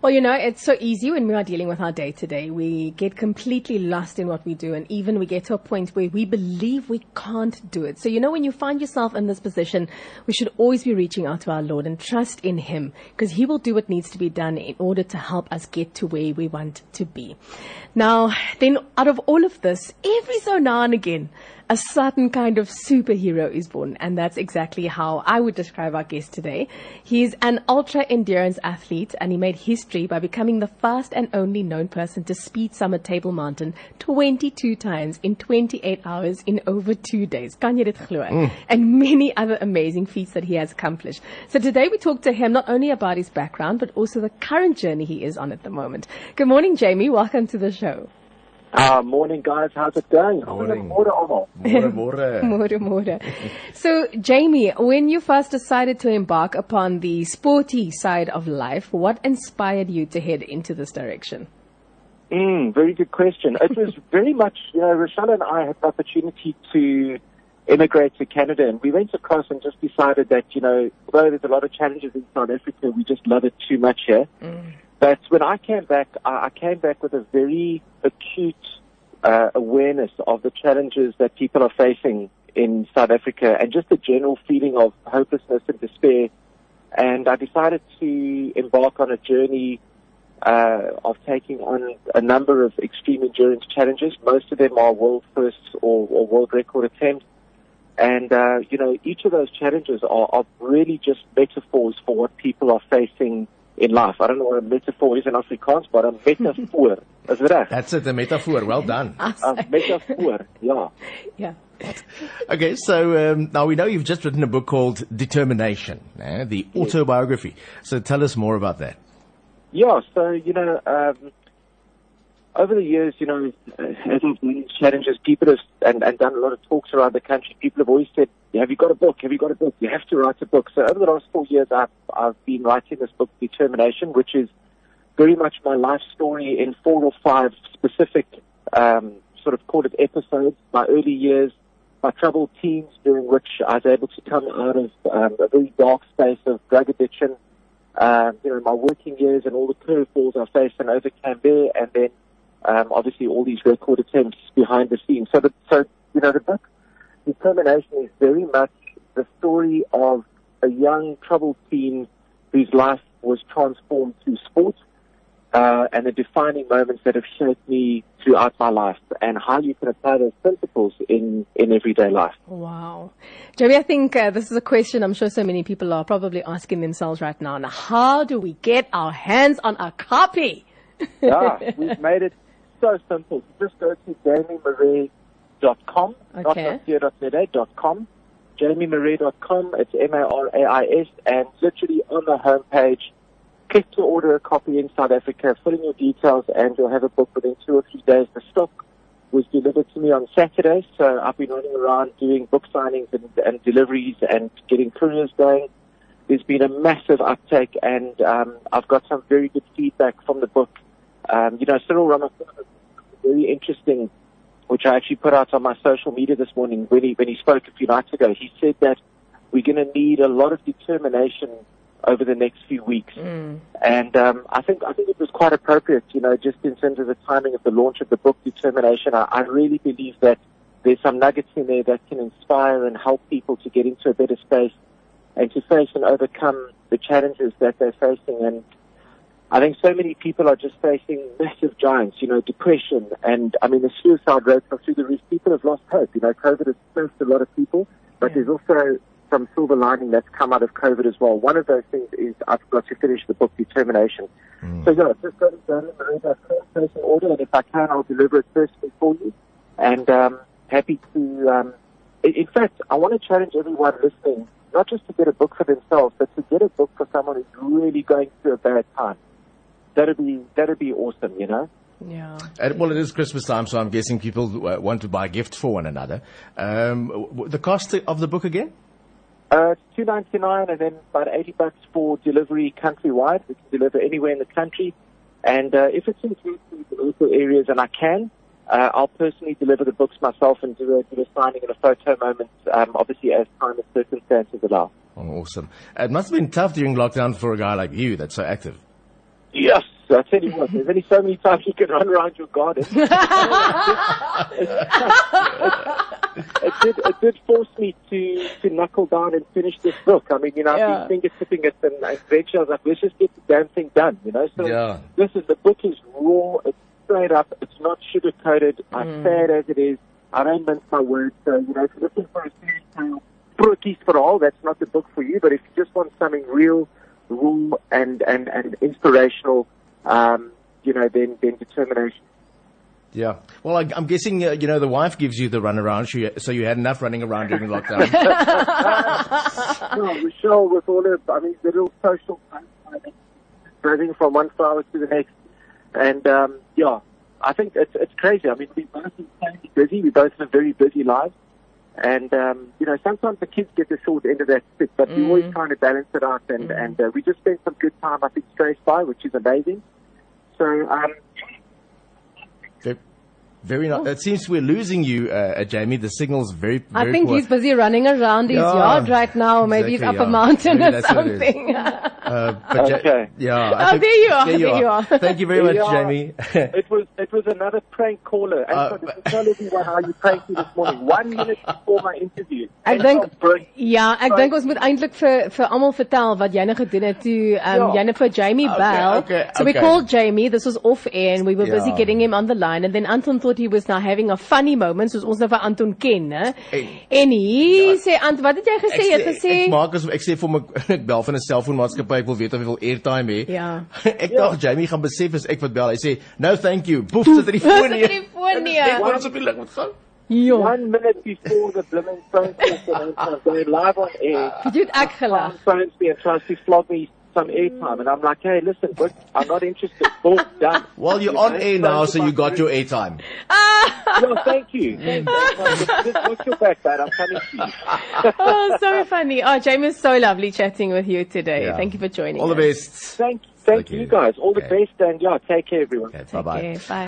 Well, you know, it's so easy when we are dealing with our day to day. We get completely lost in what we do, and even we get to a point where we believe we can't do it. So, you know, when you find yourself in this position, we should always be reaching out to our Lord and trust in Him because He will do what needs to be done in order to help us get to where we want to be. Now, then, out of all of this, every so now and again, a certain kind of superhero is born, and that's exactly how I would describe our guest today. He's an ultra endurance athlete, and he made history by becoming the first and only known person to speed summit Table Mountain 22 times in 28 hours in over two days. Dit glo? Mm. And many other amazing feats that he has accomplished. So today we talk to him not only about his background, but also the current journey he is on at the moment. Good morning, Jamie. Welcome to the show. Uh, morning, guys. How's it going? Morning. Morning, almal. More, more. More, more. So, Jamie, when you first decided to embark upon the sporty side of life, what inspired you to head into this direction? Mm, very good question. It was very much, you know, Rochelle and I had the opportunity to immigrate to Canada and we went across and just decided that, you know, although there's a lot of challenges in South Africa, we just love it too much here. Mm. But when I came back, I came back with a very acute uh, awareness of the challenges that people are facing in South Africa and just a general feeling of hopelessness and despair. And I decided to embark on a journey uh, of taking on a number of extreme endurance challenges. Most of them are world firsts or, or world record attempts. And, uh, you know, each of those challenges are, are really just metaphors for what people are facing in life. I don't know what a metaphor is in Afrikaans, but a metaphor. is reg. That's it, the metaphor. Well done. A metaphor, yeah. Yeah. Okay, so um, now we know you've just written a book called Determination, eh, the autobiography. So tell us more about that. Yeah, so, you know, um, over the years, you know, as I've done challenges, people have, and, and done a lot of talks around the country, people have always said, have you got a book? Have you got a book? You have to write a book. So over the last four years, I've, I've been writing this book, Determination, which is very much my life story in four or five specific, um, sort of it episodes, my early years, my troubled teens during which I was able to come out of um, a very dark space of drug addiction, um, you know, my working years and all the curveballs I faced and overcame there, and then um, obviously all these record attempts behind the scenes. So, the, so you know, the book Determination is very much the story of a young troubled teen whose life was transformed through sport. Uh, and the defining moments that have shaped me throughout my life and how you can apply those principles in, in everyday life. Wow. Jamie, I think uh, this is a question I'm sure so many people are probably asking themselves right now. Now, how do we get our hands on a copy? yeah, we've made it so simple. Just go to jamiemarais.com, Okay. not .com, jamiemarais.com, it's M-A-R-A-I-S, and literally on the homepage, click to order a copy in South Africa, fill in your details, and you'll have a book within two or three days. The stock was delivered to me on Saturday, so I've been running around doing book signings and, and deliveries and getting couriers going. There's been a massive uptake, and um, I've got some very good feedback from the book. Um, you know, Cyril Ramaphosa, very interesting, which I actually put out on my social media this morning when he when he spoke a few nights ago. He said that we're going to need a lot of determination over the next few weeks, and um, I think I think it was quite appropriate. You know, just in terms of the timing of the launch of the book, Determination. I, I really believe that there's some nuggets in there that can inspire and help people to get into a better space and to face and overcome the challenges that they're facing. And I think so many people are just facing massive giants, you know, depression and I mean the suicide rates are through the roof. People have lost hope. You know, COVID has stressed a lot of people, but Yeah. there's also some silver lining that's come out of COVID as well. One of those things is I've got to finish the book Determination. So yeah, just go to Marie.com, place an order, and if I can, I'll deliver it personally for you. And um, happy to. Um, in, in fact, I want to challenge everyone listening, not just to get a book for themselves, but to get a book for someone who's really going through a bad time. That'd be that'd be awesome, you know. Yeah. Uh, well, it is Christmas time, so I'm guessing people uh, want to buy gifts for one another. Um, w- w- the cost of the book again? Uh, it's two ninety nine, and then about eighty bucks for delivery countrywide. We can deliver anywhere in the country, and uh, if it's in the local areas, and I can, uh, I'll personally deliver the books myself and do a, do a signing and a photo moment. Um, obviously, as time and circumstances allow. Oh, awesome. It must have been tough during lockdown for a guy like you that's so active. Yes, I tell you what, there's only so many times you can run around your garden. it did it did force me to to knuckle down and finish this book. I mean, you know, Yeah. I've been finger tipping it and, and eventually I was like, let's just get the damn thing done, you know. So Yeah. this is the book is raw, it's straight up, it's not sugar coated. I hmm. say it as it is. I don't mince my words. So, you know, if you're looking for a fairy tale broekies for all, that's not the book for you. But if you just want something real, raw and, and, and inspirational, um, you know, then, then determination. Yeah. Well, I, I'm guessing, uh, you know, the wife gives you the runaround, so you, so you had enough running around during lockdown. no, Michelle with all her, I mean, the little social driving from one flower to the next. And, um, yeah, I think it's, it's crazy. I mean, we both insanely busy. We both have a very busy lives. And, um, you know, sometimes the kids get the short end of that stick, but we always trying to balance it out. And, and uh, we just spent some good time, I think, straight by, which is amazing. So, um, Very nice. It seems we're losing you, uh, uh, Jamie. The signal's very, very I think poor. he's busy running around his Yeah, yard right now. Maybe he's up exactly, a mountain Maybe or that's what it is. something. Uh, but Ja- Okay. yeah. I Oh, think- there you are, there you are. Thank you very much, Yeah. Jamie. It was it was another prank caller. And Uh, so just to tell everyone how you pranked me this morning, one minute before my interview. Ek And dink so brilliant. ja, ek dink ons moet eintlik vir vir almal vertel wat jy nou gedoen het toe um Ja. jy nou vir Jamie Okay, bel. okay, so we called Jamie. This was off air and we were busy getting him on the line and then Anton thought he was now having a funny moment soos ons nou vir Anton ken, né? En hier sê Anton, wat het jy gesê? Jy het ek, gesê ek maak as ek sê vir my ek bel van 'n selfoonmaatskappy ek wil weet of hy wil airtime hê. Ja. ek dink Jamie gaan besef as ek wat bel. Hy sê, "No, thank you." Boef sit die foon Sit neer. die foon neer. Ek wou net op die lig moet gaan. Ja. One minute before the blooming phone call going live on air. Jy het ek gelag. Tom phones me and tries to flog me some airtime, and I'm like, hey, listen, but I'm not interested. Boom, done. Well, you're on air now, so you got your airtime. No, thank you. Thank you. Just watch your back, man. I'm coming to you. oh, so funny. Oh, Jamie, it's so lovely chatting with you today. Yeah. Thank you for joining All the us. best. Thank, thank Okay. you guys. All the best, and yeah, take care, everyone. Okay, bye bye. care. Bye.